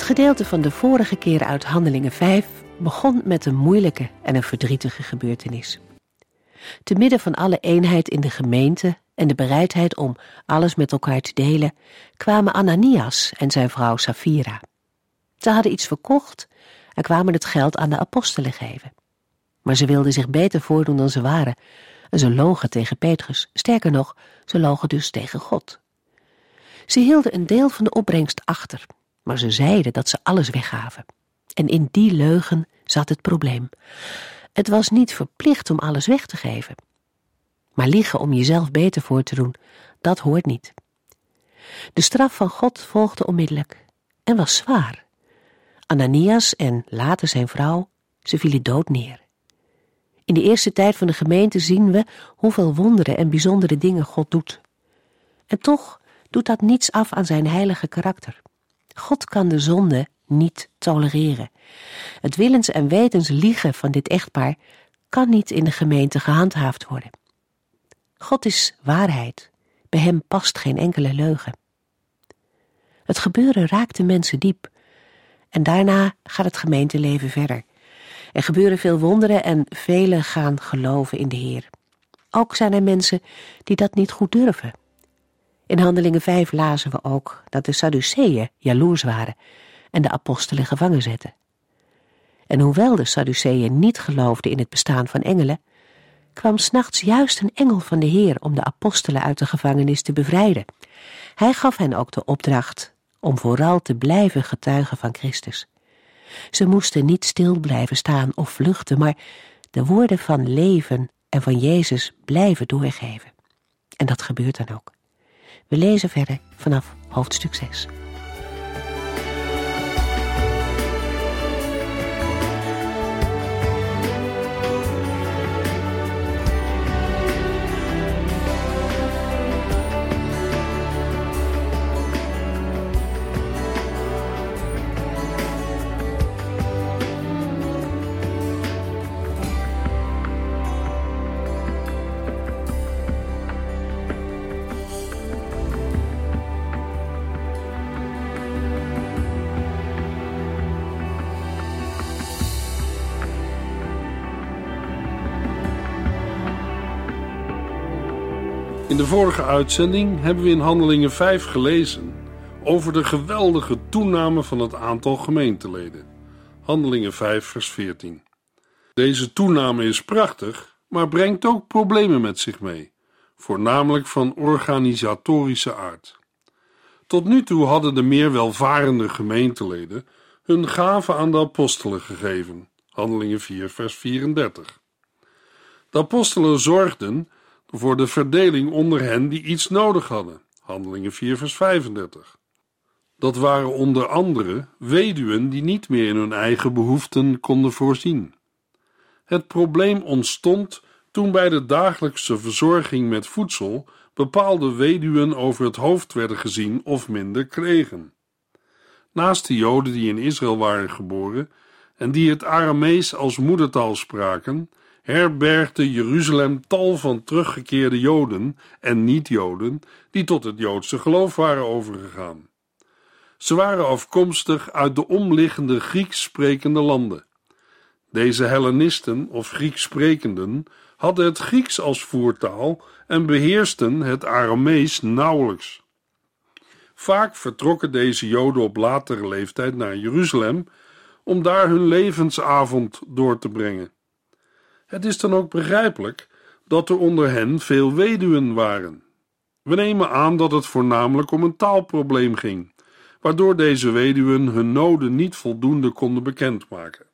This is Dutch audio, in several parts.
Het gedeelte van de vorige keer uit Handelingen 5 begon met een moeilijke en een verdrietige gebeurtenis. Te midden van alle eenheid in de gemeente en de bereidheid om alles met elkaar te delen, kwamen Ananias en zijn vrouw Safira. Ze hadden iets verkocht en kwamen het geld aan de apostelen geven. Maar ze wilden zich beter voordoen dan ze waren en ze logen tegen Petrus. Sterker nog, ze logen dus tegen God. Ze hielden een deel van de opbrengst achter maar ze zeiden dat ze alles weggaven. En in die leugen zat het probleem. Het was niet verplicht om alles weg te geven. Maar liegen om jezelf beter voor te doen, dat hoort niet. De straf van God volgde onmiddellijk en was zwaar. Ananias en later zijn vrouw, ze vielen dood neer. In de eerste tijd van de gemeente zien we hoeveel wonderen en bijzondere dingen God doet. En toch doet dat niets af aan zijn heilige karakter. God kan de zonde niet tolereren. Het willens en wetens liegen van dit echtpaar kan niet in de gemeente gehandhaafd worden. God is waarheid. Bij hem past geen enkele leugen. Het gebeuren raakt de mensen diep. En daarna gaat het gemeenteleven verder. Er gebeuren veel wonderen en velen gaan geloven in de Heer. Ook zijn er mensen die dat niet goed durven. In Handelingen 5 lazen we ook dat de Sadduceeën jaloers waren en de apostelen gevangen zetten. En hoewel de Sadduceeën niet geloofden in het bestaan van engelen, kwam s'nachts juist een engel van de Heer om de apostelen uit de gevangenis te bevrijden. Hij gaf hen ook de opdracht om vooral te blijven getuigen van Christus. Ze moesten niet stil blijven staan of vluchten, maar de woorden van leven en van Jezus blijven doorgeven. En dat gebeurt dan ook. We lezen verder vanaf hoofdstuk 6. De vorige uitzending hebben we in Handelingen 5 gelezen over de geweldige toename van het aantal gemeenteleden. Handelingen 5, vers 14. Deze toename is prachtig, maar brengt ook problemen met zich mee, voornamelijk van organisatorische aard. Tot nu toe hadden de meer welvarende gemeenteleden hun gaven aan de apostelen gegeven. Handelingen 4, vers 34. De apostelen zorgden voor de verdeling onder hen die iets nodig hadden. Handelingen 4, vers 35. Dat waren onder andere weduwen die niet meer in hun eigen behoeften konden voorzien. Het probleem ontstond toen bij de dagelijkse verzorging met voedsel bepaalde weduwen over het hoofd werden gezien of minder kregen. Naast de Joden die in Israël waren geboren en die het Aramees als moedertaal spraken, herbergde Jeruzalem tal van teruggekeerde Joden en niet-Joden die tot het Joodse geloof waren overgegaan. Ze waren afkomstig uit de omliggende Grieks sprekende landen. Deze Hellenisten of Grieks sprekenden hadden het Grieks als voertaal en beheersten het Aramees nauwelijks. Vaak vertrokken deze Joden op latere leeftijd naar Jeruzalem om daar hun levensavond door te brengen. Het is dan ook begrijpelijk dat er onder hen veel weduwen waren. We nemen aan dat het voornamelijk om een taalprobleem ging, waardoor deze weduwen hun noden niet voldoende konden bekendmaken.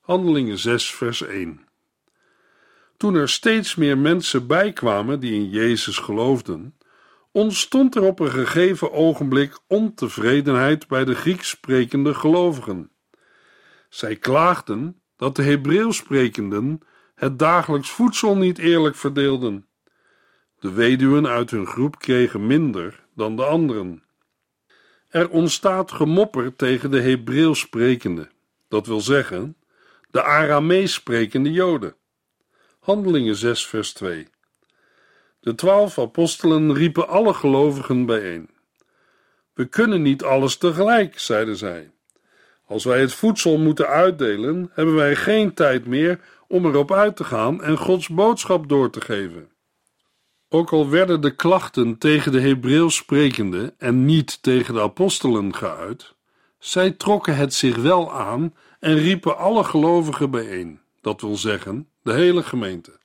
Handelingen 6, vers 1. Toen er steeds meer mensen bijkwamen die in Jezus geloofden, ontstond er op een gegeven ogenblik ontevredenheid bij de Grieks sprekende gelovigen. Zij klaagden dat de Hebreeuws sprekenden het dagelijks voedsel niet eerlijk verdeelden. De weduwen uit hun groep kregen minder dan de anderen. Er ontstaat gemopper tegen de Hebreeuws sprekende, dat wil zeggen, de Aramees sprekende Joden. Handelingen 6, vers 2. De twaalf apostelen riepen alle gelovigen bijeen. We kunnen niet alles tegelijk, zeiden zij. Als wij het voedsel moeten uitdelen, hebben wij geen tijd meer om erop uit te gaan en Gods boodschap door te geven. Ook al werden de klachten tegen de Hebreeuws sprekende en niet tegen de apostelen geuit, zij trokken het zich wel aan en riepen alle gelovigen bijeen, dat wil zeggen, de hele gemeente.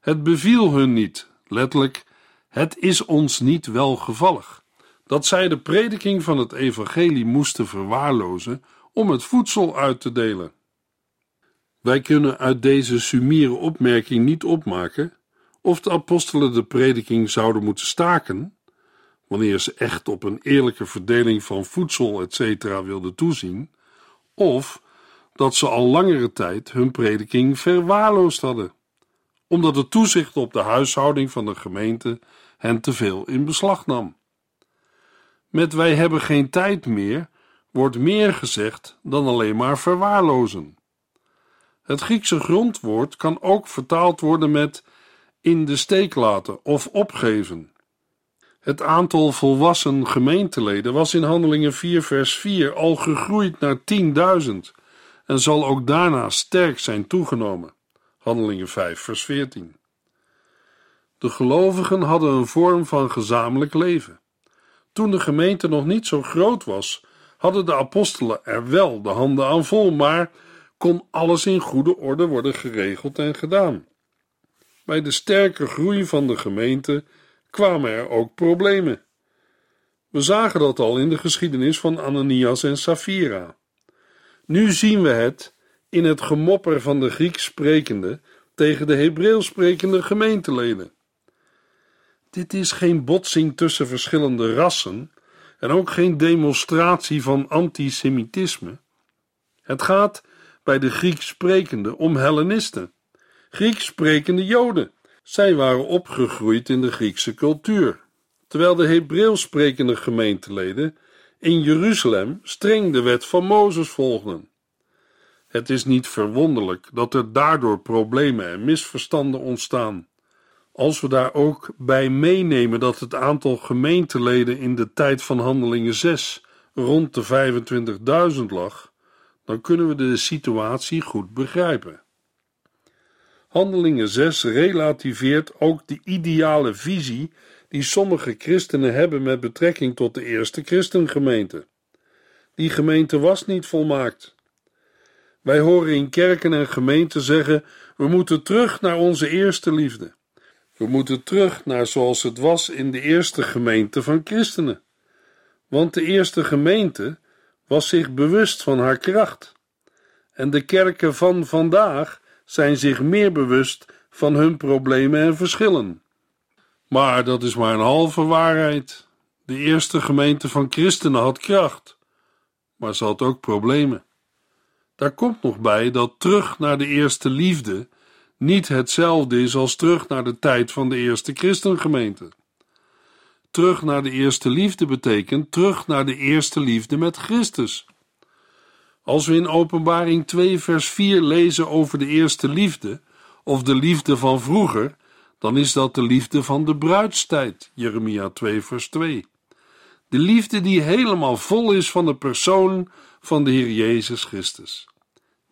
Het beviel hun niet, letterlijk, het is ons niet welgevallig, dat zij de prediking van het evangelie moesten verwaarlozen om het voedsel uit te delen. Wij kunnen uit deze sumiere opmerking niet opmaken of de apostelen de prediking zouden moeten staken, wanneer ze echt op een eerlijke verdeling van voedsel, etc. wilden toezien, of dat ze al langere tijd hun prediking verwaarloosd hadden, omdat het toezicht op de huishouding van de gemeente hen te veel in beslag nam. Met wij hebben geen tijd meer wordt meer gezegd dan alleen maar verwaarlozen. Het Griekse grondwoord kan ook vertaald worden met in de steek laten of opgeven. Het aantal volwassen gemeenteleden was in Handelingen 4, vers 4 al gegroeid naar 10.000 en zal ook daarna sterk zijn toegenomen. Handelingen 5, vers 14. De gelovigen hadden een vorm van gezamenlijk leven. Toen de gemeente nog niet zo groot was, hadden de apostelen er wel de handen aan vol, maar kon alles in goede orde worden geregeld en gedaan. Bij de sterke groei van de gemeente kwamen er ook problemen. We zagen dat al in de geschiedenis van Ananias en Safira. Nu zien we het in het gemopper van de Grieks sprekende tegen de Hebreeuws sprekende gemeenteleden. Dit is geen botsing tussen verschillende rassen en ook geen demonstratie van antisemitisme. Het gaat bij de Grieks sprekende om Hellenisten, Grieks sprekende Joden. Zij waren opgegroeid in de Griekse cultuur, terwijl de Hebreeuws sprekende gemeenteleden in Jeruzalem streng de wet van Mozes volgden. Het is niet verwonderlijk dat er daardoor problemen en misverstanden ontstaan. Als we daar ook bij meenemen dat het aantal gemeenteleden in de tijd van Handelingen 6 rond de 25.000 lag, dan kunnen we de situatie goed begrijpen. Handelingen 6 relativeert ook de ideale visie die sommige christenen hebben met betrekking tot de eerste christengemeente. Die gemeente was niet volmaakt. Wij horen in kerken en gemeenten zeggen: we moeten terug naar onze eerste liefde. We moeten terug naar zoals het was in de eerste gemeente van christenen. Want de eerste gemeente was zich bewust van haar kracht. En de kerken van vandaag zijn zich meer bewust van hun problemen en verschillen. Maar dat is maar een halve waarheid. De eerste gemeente van christenen had kracht, maar ze had ook problemen. Daar komt nog bij dat terug naar de eerste liefde niet hetzelfde is als terug naar de tijd van de eerste christengemeente. Terug naar de eerste liefde betekent terug naar de eerste liefde met Christus. Als we in Openbaring 2, vers 4 lezen over de eerste liefde, of de liefde van vroeger, dan is dat de liefde van de bruidstijd, Jeremia 2, vers 2. De liefde die helemaal vol is van de persoon van de Heer Jezus Christus.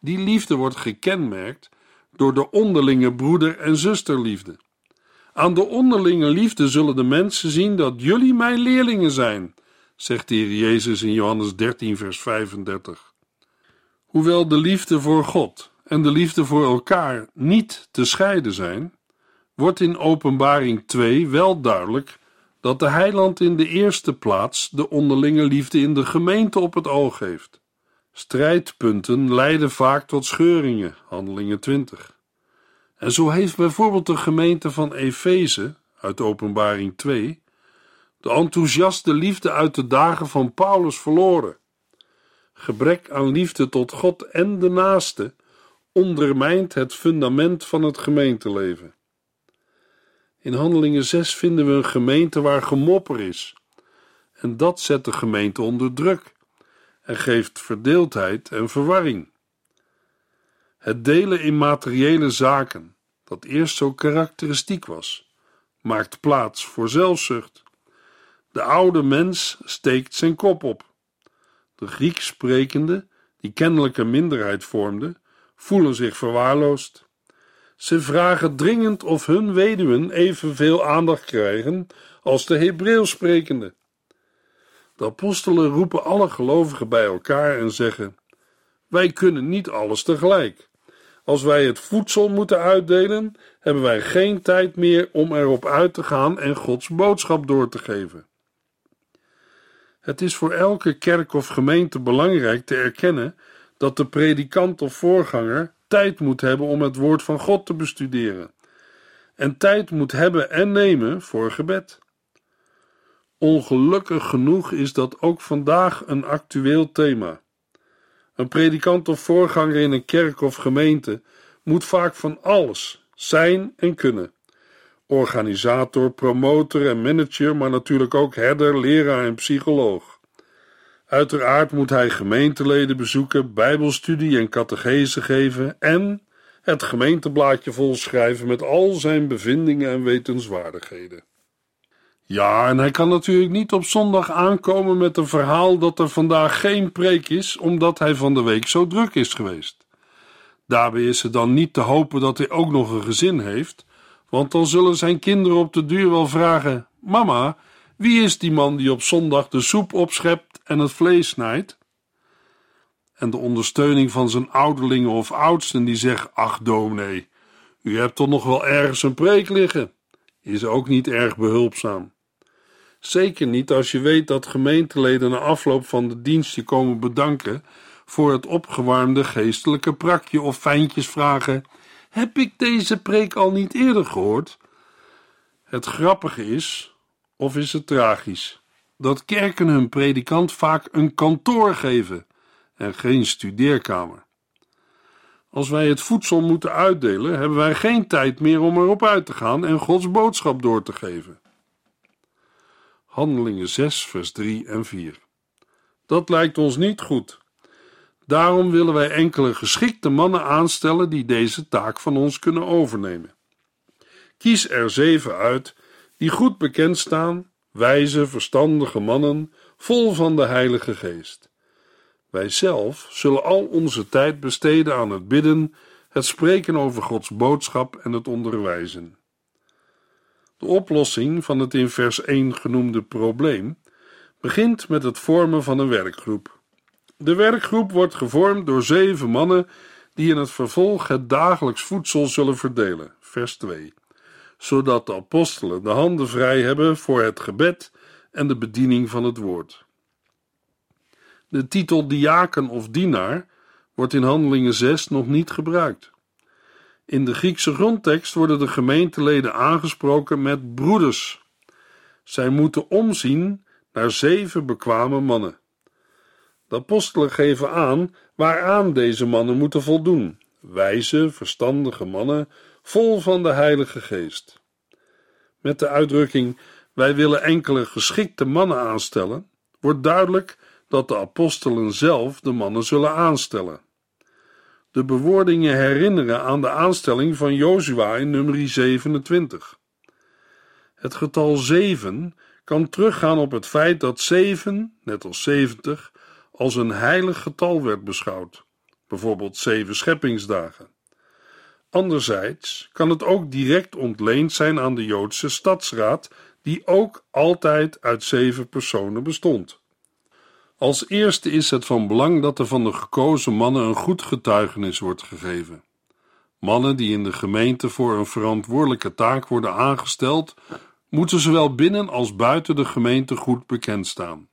Die liefde wordt gekenmerkt door de onderlinge broeder- en zusterliefde. Aan de onderlinge liefde zullen de mensen zien dat jullie mijn leerlingen zijn, zegt de Heer Jezus in Johannes 13, vers 35. Hoewel de liefde voor God en de liefde voor elkaar niet te scheiden zijn, wordt in Openbaring 2 wel duidelijk dat de heiland in de eerste plaats de onderlinge liefde in de gemeente op het oog heeft. Strijdpunten leiden vaak tot scheuringen, handelingen 20. En zo heeft bijvoorbeeld de gemeente van Efeze, uit Openbaring 2, de enthousiaste liefde uit de dagen van Paulus verloren. Gebrek aan liefde tot God en de naaste ondermijnt het fundament van het gemeenteleven. In Handelingen 6 vinden we een gemeente waar gemopper is. En dat zet de gemeente onder druk en geeft verdeeldheid en verwarring. Het delen in materiële zaken, dat eerst zo karakteristiek was, maakt plaats voor zelfzucht. De oude mens steekt zijn kop op. De Grieks sprekende, die kennelijk een minderheid vormden, voelen zich verwaarloosd. Ze vragen dringend of hun weduwen evenveel aandacht krijgen als de Hebreeuws sprekende. De apostelen roepen alle gelovigen bij elkaar en zeggen: Wij kunnen niet alles tegelijk. Als wij het voedsel moeten uitdelen, hebben wij geen tijd meer om erop uit te gaan en Gods boodschap door te geven. Het is voor elke kerk of gemeente belangrijk te erkennen dat de predikant of voorganger tijd moet hebben om het woord van God te bestuderen en tijd moet hebben en nemen voor gebed. Ongelukkig genoeg is dat ook vandaag een actueel thema. Een predikant of voorganger in een kerk of gemeente moet vaak van alles zijn en kunnen. Organisator, promotor en manager, maar natuurlijk ook herder, leraar en psycholoog. Uiteraard moet hij gemeenteleden bezoeken, bijbelstudie en catechese geven en het gemeenteblaadje volschrijven met al zijn bevindingen en wetenswaardigheden. Ja, en hij kan natuurlijk niet op zondag aankomen met een verhaal dat er vandaag geen preek is, omdat hij van de week zo druk is geweest. Daarbij is het dan niet te hopen dat hij ook nog een gezin heeft, want dan zullen zijn kinderen op de duur wel vragen: Mama, wie is die man die op zondag de soep opschept en het vlees snijdt? En de ondersteuning van zijn ouderlingen of oudsten die zeggen: Ach, dominee, u hebt toch nog wel ergens een preek liggen, is ook niet erg behulpzaam. Zeker niet als je weet dat gemeenteleden na afloop van de dienst je komen bedanken voor het opgewarmde geestelijke prakje of fijntjes vragen: Heb ik deze preek al niet eerder gehoord? Het grappige is, of is het tragisch, dat kerken hun predikant vaak een kantoor geven en geen studeerkamer. Als wij het voedsel moeten uitdelen, hebben wij geen tijd meer om erop uit te gaan en Gods boodschap door te geven. Handelingen 6, vers 3 en 4. Dat lijkt ons niet goed. Daarom willen wij enkele geschikte mannen aanstellen die deze taak van ons kunnen overnemen. Kies er zeven uit die goed bekend staan, wijze, verstandige mannen, vol van de Heilige Geest. Wij zelf zullen al onze tijd besteden aan het bidden, het spreken over Gods boodschap en het onderwijzen. De oplossing van het in vers 1 genoemde probleem begint met het vormen van een werkgroep. De werkgroep wordt gevormd door zeven mannen die in het vervolg het dagelijks voedsel zullen verdelen. Vers 2. Zodat de apostelen de handen vrij hebben voor het gebed en de bediening van het woord. De titel diaken of dienaar wordt in Handelingen 6 nog niet gebruikt. In de Griekse grondtekst worden de gemeenteleden aangesproken met broeders. Zij moeten omzien naar zeven bekwame mannen. De apostelen geven aan waaraan deze mannen moeten voldoen: wijze, verstandige mannen, vol van de Heilige Geest. Met de uitdrukking: wij willen enkele geschikte mannen aanstellen, wordt duidelijk dat de apostelen zelf de mannen zullen aanstellen. De bewoordingen herinneren aan de aanstelling van Jozua in nummer 27. Het getal 7 kan teruggaan op het feit dat 7, net als 70, als een heilig getal werd beschouwd, bijvoorbeeld zeven scheppingsdagen. Anderzijds kan het ook direct ontleend zijn aan de Joodse stadsraad, die ook altijd uit zeven personen bestond. Als eerste is het van belang dat er van de gekozen mannen een goed getuigenis wordt gegeven. Mannen die in de gemeente voor een verantwoordelijke taak worden aangesteld, moeten zowel binnen als buiten de gemeente goed bekend staan.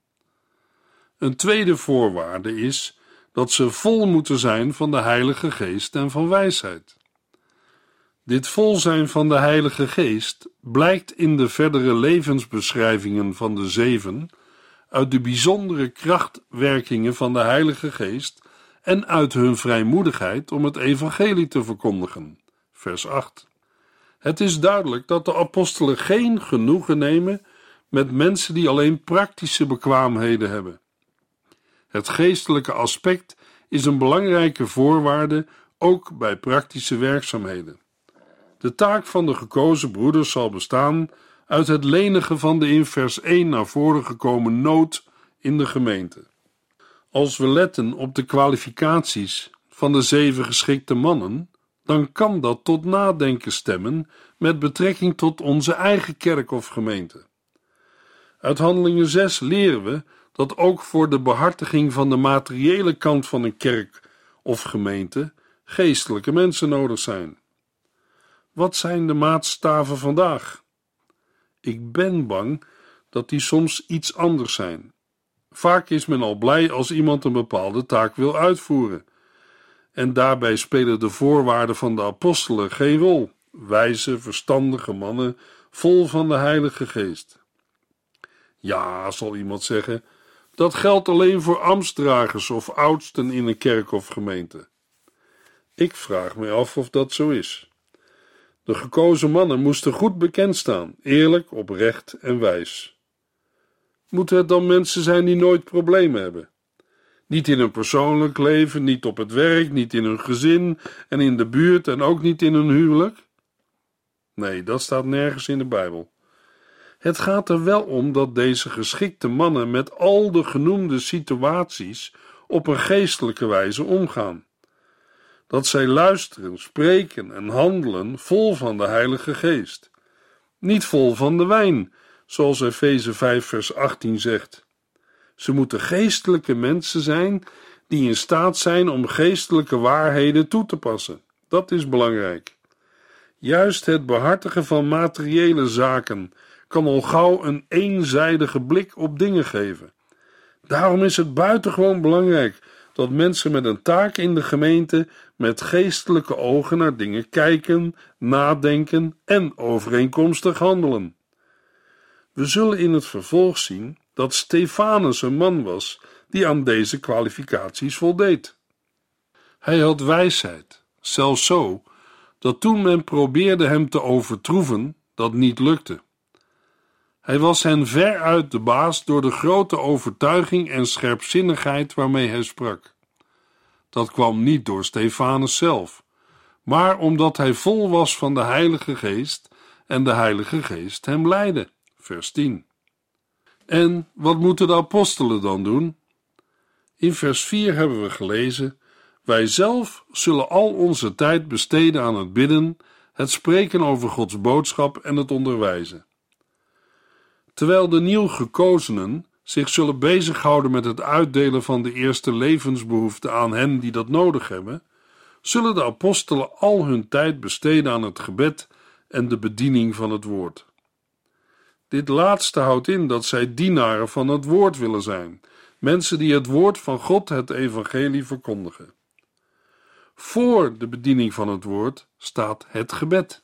Een tweede voorwaarde is dat ze vol moeten zijn van de Heilige Geest en van wijsheid. Dit vol zijn van de Heilige Geest blijkt in de verdere levensbeschrijvingen van de zeven uit de bijzondere krachtwerkingen van de Heilige Geest en uit hun vrijmoedigheid om het evangelie te verkondigen. Vers 8. Het is duidelijk dat de apostelen geen genoegen nemen met mensen die alleen praktische bekwaamheden hebben. Het geestelijke aspect is een belangrijke voorwaarde ook bij praktische werkzaamheden. De taak van de gekozen broeders zal bestaan uit het lenigen van de in vers 1 naar voren gekomen nood in de gemeente. Als we letten op de kwalificaties van de zeven geschikte mannen, dan kan dat tot nadenken stemmen met betrekking tot onze eigen kerk of gemeente. Uit Handelingen 6 leren we dat ook voor de behartiging van de materiële kant van een kerk of gemeente geestelijke mensen nodig zijn. Wat zijn de maatstaven vandaag? Ik ben bang dat die soms iets anders zijn. Vaak is men al blij als iemand een bepaalde taak wil uitvoeren. En daarbij spelen de voorwaarden van de apostelen geen rol. Wijze, verstandige mannen, vol van de Heilige Geest. Ja, zal iemand zeggen, dat geldt alleen voor ambtsdragers of oudsten in een kerk of gemeente. Ik vraag me af of dat zo is. De gekozen mannen moesten goed bekend staan, eerlijk, oprecht en wijs. Moeten het dan mensen zijn die nooit problemen hebben? Niet in hun persoonlijk leven, niet op het werk, niet in hun gezin en in de buurt en ook niet in hun huwelijk? Nee, dat staat nergens in de Bijbel. Het gaat er wel om dat deze geschikte mannen met al de genoemde situaties op een geestelijke wijze omgaan. Dat zij luisteren, spreken en handelen vol van de Heilige Geest. Niet vol van de wijn, zoals Efeze 5 vers 18 zegt. Ze moeten geestelijke mensen zijn die in staat zijn om geestelijke waarheden toe te passen. Dat is belangrijk. Juist het behartigen van materiële zaken kan al gauw een eenzijdige blik op dingen geven. Daarom is het buitengewoon belangrijk dat mensen met een taak in de gemeente met geestelijke ogen naar dingen kijken, nadenken en overeenkomstig handelen. We zullen in het vervolg zien dat Stefanus een man was die aan deze kwalificaties voldeed. Hij had wijsheid, zelfs zo dat toen men probeerde hem te overtroeven, dat niet lukte. Hij was hen veruit de baas door de grote overtuiging en scherpzinnigheid waarmee hij sprak. Dat kwam niet door Stefanus zelf, maar omdat hij vol was van de Heilige Geest en de Heilige Geest hem leidde. Vers 10. En wat moeten de apostelen dan doen? In vers 4 hebben we gelezen: Wij zelf zullen al onze tijd besteden aan het bidden, het spreken over Gods boodschap en het onderwijzen. Terwijl de nieuw gekozenen zich zullen bezighouden met het uitdelen van de eerste levensbehoeften aan hen die dat nodig hebben, zullen de apostelen al hun tijd besteden aan het gebed en de bediening van het woord. Dit laatste houdt in dat zij dienaren van het woord willen zijn, mensen die het woord van God, het evangelie, verkondigen. Voor de bediening van het woord staat het gebed.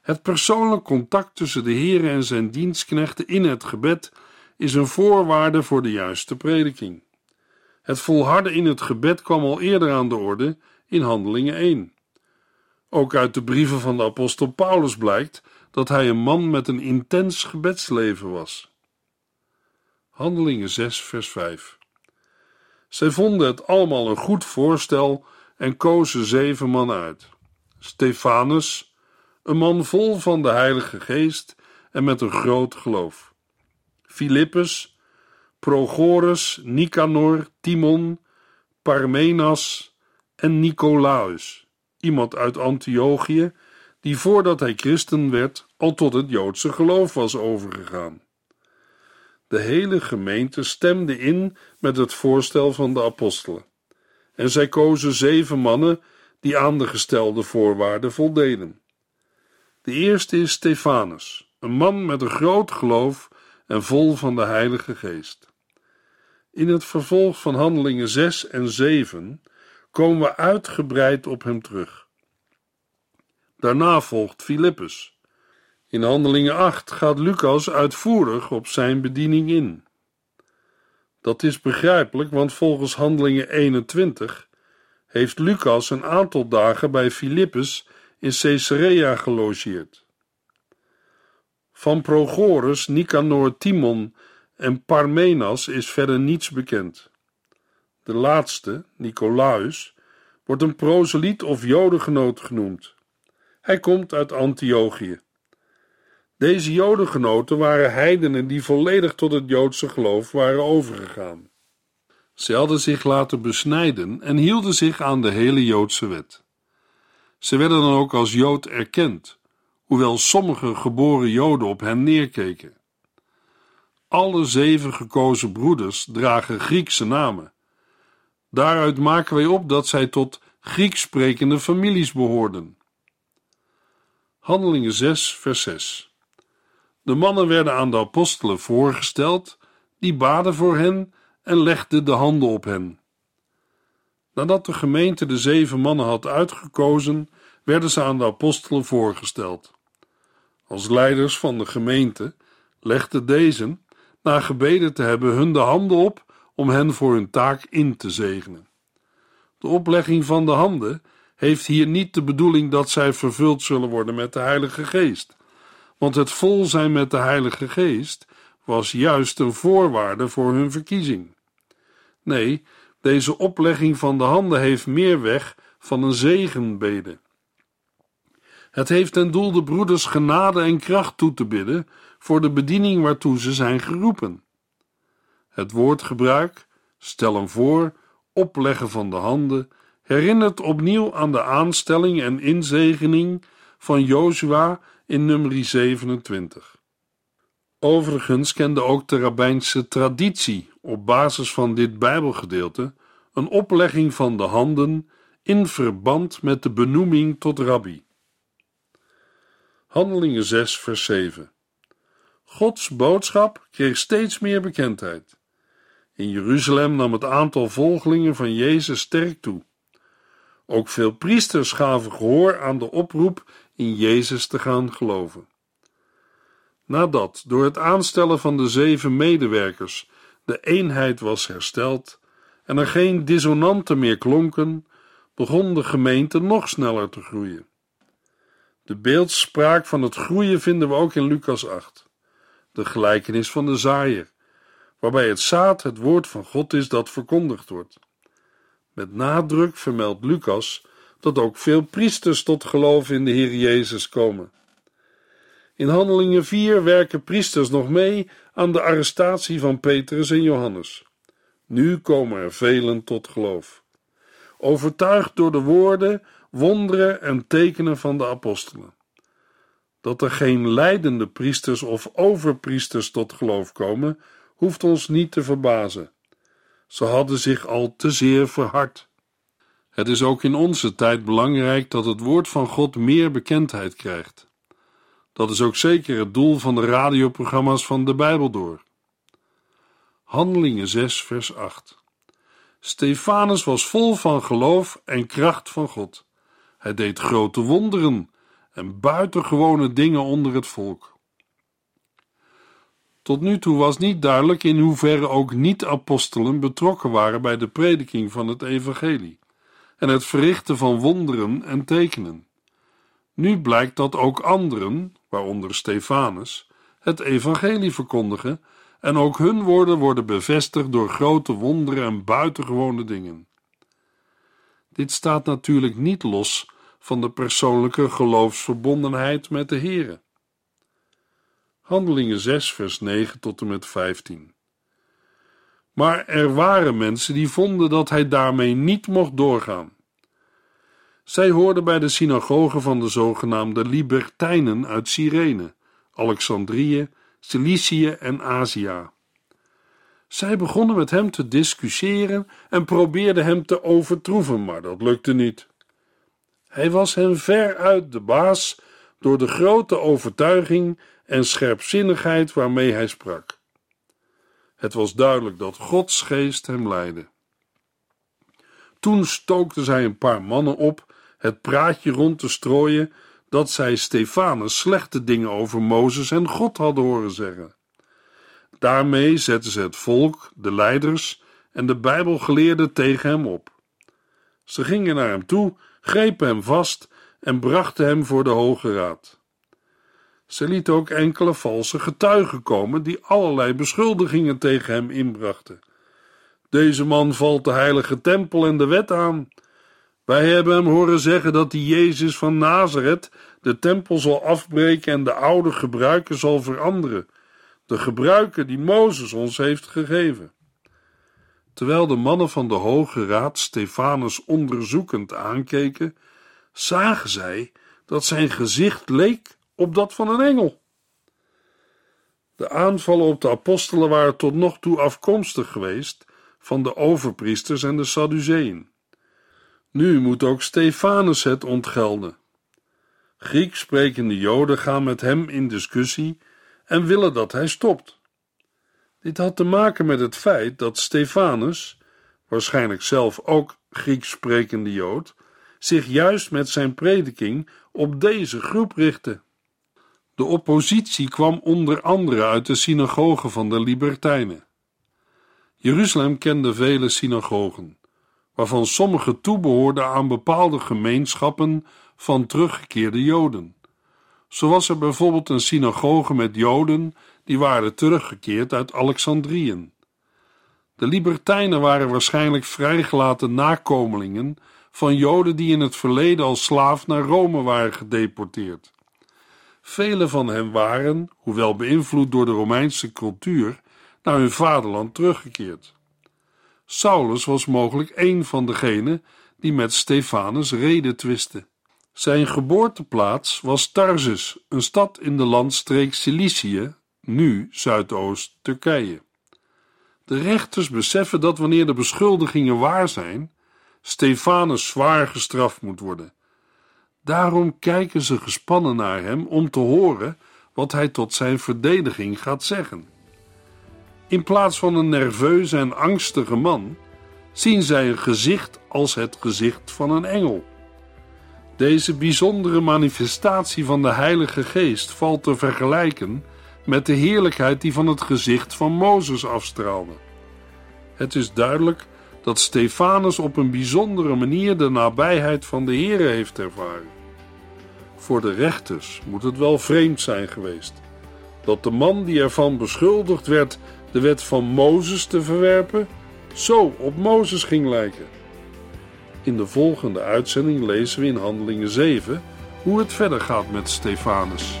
Het persoonlijk contact tussen de Heer en zijn dienstknechten in het gebed is een voorwaarde voor de juiste prediking. Het volharden in het gebed kwam al eerder aan de orde in Handelingen 1. Ook uit de brieven van de apostel Paulus blijkt dat hij een man met een intens gebedsleven was. Handelingen 6, vers 5. Zij vonden het allemaal een goed voorstel en kozen zeven man uit: Stefanus, een man vol van de Heilige Geest en met een groot geloof. Filippus, Prochorus, Nicanor, Timon, Parmenas en Nicolaus, iemand uit Antiochië, die voordat hij christen werd al tot het Joodse geloof was overgegaan. De hele gemeente stemde in met het voorstel van de apostelen, en zij kozen zeven mannen die aan de gestelde voorwaarden voldeden. De eerste is Stefanus, een man met een groot geloof en vol van de Heilige Geest. In het vervolg van Handelingen 6 en 7 komen we uitgebreid op hem terug. Daarna volgt Filippus. In Handelingen 8 gaat Lucas uitvoerig op zijn bediening in. Dat is begrijpelijk, want volgens Handelingen 21 heeft Lucas een aantal dagen bij Filippus in Caesarea gelogeerd. Van Prochorus, Nicanor, Timon en Parmenas is verder niets bekend. De laatste, Nicolaus, wordt een proseliet of jodengenoot genoemd. Hij komt uit Antiochië. Deze jodengenoten waren heidenen die volledig tot het Joodse geloof waren overgegaan. Ze hadden zich laten besnijden en hielden zich aan de hele Joodse wet. Ze werden dan ook als Jood erkend, hoewel sommige geboren Joden op hen neerkeken. Alle zeven gekozen broeders dragen Griekse namen. Daaruit maken wij op dat zij tot Grieks sprekende families behoorden. Handelingen 6, vers 6. De mannen werden aan de apostelen voorgesteld, die baden voor hen en legden de handen op hen. Nadat de gemeente de zeven mannen had uitgekozen, werden ze aan de apostelen voorgesteld. Als leiders van de gemeente legden deze, na gebeden te hebben, hun de handen op om hen voor hun taak in te zegenen. De oplegging van de handen heeft hier niet de bedoeling dat zij vervuld zullen worden met de Heilige Geest, want het vol zijn met de Heilige Geest was juist een voorwaarde voor hun verkiezing. Nee, deze oplegging van de handen heeft meer weg van een zegenbede. Het heeft ten doel de broeders genade en kracht toe te bidden voor de bediening waartoe ze zijn geroepen. Het woordgebruik, stellen voor, opleggen van de handen, herinnert opnieuw aan de aanstelling en inzegening van Jozua in nummer 27. Overigens kende ook de rabbijnse traditie op basis van dit Bijbelgedeelte een oplegging van de handen in verband met de benoeming tot rabbi. Handelingen 6, vers 7. Gods boodschap kreeg steeds meer bekendheid. In Jeruzalem nam het aantal volgelingen van Jezus sterk toe. Ook veel priesters gaven gehoor aan de oproep in Jezus te gaan geloven. Nadat door het aanstellen van de zeven medewerkers de eenheid was hersteld en er geen dissonanten meer klonken, begon de gemeente nog sneller te groeien. De beeldspraak van het groeien vinden we ook in Lucas 8, de gelijkenis van de zaaier, waarbij het zaad het woord van God is dat verkondigd wordt. Met nadruk vermeldt Lucas dat ook veel priesters tot geloof in de Heer Jezus komen. In Handelingen 4 werken priesters nog mee aan de arrestatie van Petrus en Johannes. Nu komen er velen tot geloof. Overtuigd door de woorden, wonderen en tekenen van de apostelen. Dat er geen leidende priesters of overpriesters tot geloof komen, hoeft ons niet te verbazen. Ze hadden zich al te zeer verhard. Het is ook in onze tijd belangrijk dat het woord van God meer bekendheid krijgt. Dat is ook zeker het doel van de radioprogramma's van de Bijbel door. Handelingen 6, vers 8. Stefanus was vol van geloof en kracht van God. Hij deed grote wonderen en buitengewone dingen onder het volk. Tot nu toe was niet duidelijk in hoeverre ook niet-apostelen betrokken waren bij de prediking van het evangelie en het verrichten van wonderen en tekenen. Nu blijkt dat ook anderen, waaronder Stefanus, het evangelie verkondigen en ook hun woorden worden bevestigd door grote wonderen en buitengewone dingen. Dit staat natuurlijk niet los van de persoonlijke geloofsverbondenheid met de Here. Handelingen 6, vers 9 tot en met 15. Maar er waren mensen die vonden dat hij daarmee niet mocht doorgaan. Zij hoorden bij de synagoge van de zogenaamde Libertijnen uit Cyrene, Alexandrië, Cilicië en Azië. Zij begonnen met hem te discussiëren en probeerden hem te overtroeven, maar dat lukte niet. Hij was hen veruit de baas door de grote overtuiging en scherpzinnigheid waarmee hij sprak. Het was duidelijk dat Gods geest hem leidde. Toen stookten zij een paar mannen op het praatje rond te strooien dat zij Stefanus slechte dingen over Mozes en God hadden horen zeggen. Daarmee zetten ze het volk, de leiders en de Bijbelgeleerden tegen hem op. Ze gingen naar hem toe, grepen hem vast en brachten hem voor de Hoge Raad. Ze lieten ook enkele valse getuigen komen die allerlei beschuldigingen tegen hem inbrachten. Deze man valt de heilige tempel en de wet aan. Wij hebben hem horen zeggen dat die Jezus van Nazareth de tempel zal afbreken en de oude gebruiken zal veranderen. De gebruiken die Mozes ons heeft gegeven. Terwijl de mannen van de Hoge Raad Stefanus onderzoekend aankeken, zagen zij dat zijn gezicht leek op dat van een engel. De aanvallen op de apostelen waren tot nog toe afkomstig geweest van de overpriesters en de Sadduceeën. Nu moet ook Stefanus het ontgelden. Grieks sprekende Joden gaan met hem in discussie en willen dat hij stopt. Dit had te maken met het feit dat Stefanus, waarschijnlijk zelf ook Grieks sprekende Jood, zich juist met zijn prediking op deze groep richtte. De oppositie kwam onder andere uit de synagogen van de Libertijnen. Jeruzalem kende vele synagogen, waarvan sommige toebehoorden aan bepaalde gemeenschappen van teruggekeerde Joden. Zo was er bijvoorbeeld een synagoge met Joden die waren teruggekeerd uit Alexandriën. De Libertijnen waren waarschijnlijk vrijgelaten nakomelingen van Joden die in het verleden als slaaf naar Rome waren gedeporteerd. Vele van hen waren, hoewel beïnvloed door de Romeinse cultuur, naar hun vaderland teruggekeerd. Saulus was mogelijk een van degenen die met Stefanus reden twisten. Zijn geboorteplaats was Tarsus, een stad in de landstreek Cilicië, nu Zuidoost-Turkije. De rechters beseffen dat wanneer de beschuldigingen waar zijn, Stefanus zwaar gestraft moet worden. Daarom kijken ze gespannen naar hem om te horen wat hij tot zijn verdediging gaat zeggen. In plaats van een nerveuze en angstige man, zien zij een gezicht als het gezicht van een engel. Deze bijzondere manifestatie van de Heilige Geest valt te vergelijken met de heerlijkheid die van het gezicht van Mozes afstraalde. Het is duidelijk dat Stefanus op een bijzondere manier de nabijheid van de Here heeft ervaren. Voor de rechters moet het wel vreemd zijn geweest dat de man die ervan beschuldigd werd de wet van Mozes te verwerpen, zo op Mozes ging lijken. In de volgende uitzending lezen we in Handelingen 7 hoe het verder gaat met Stefanus.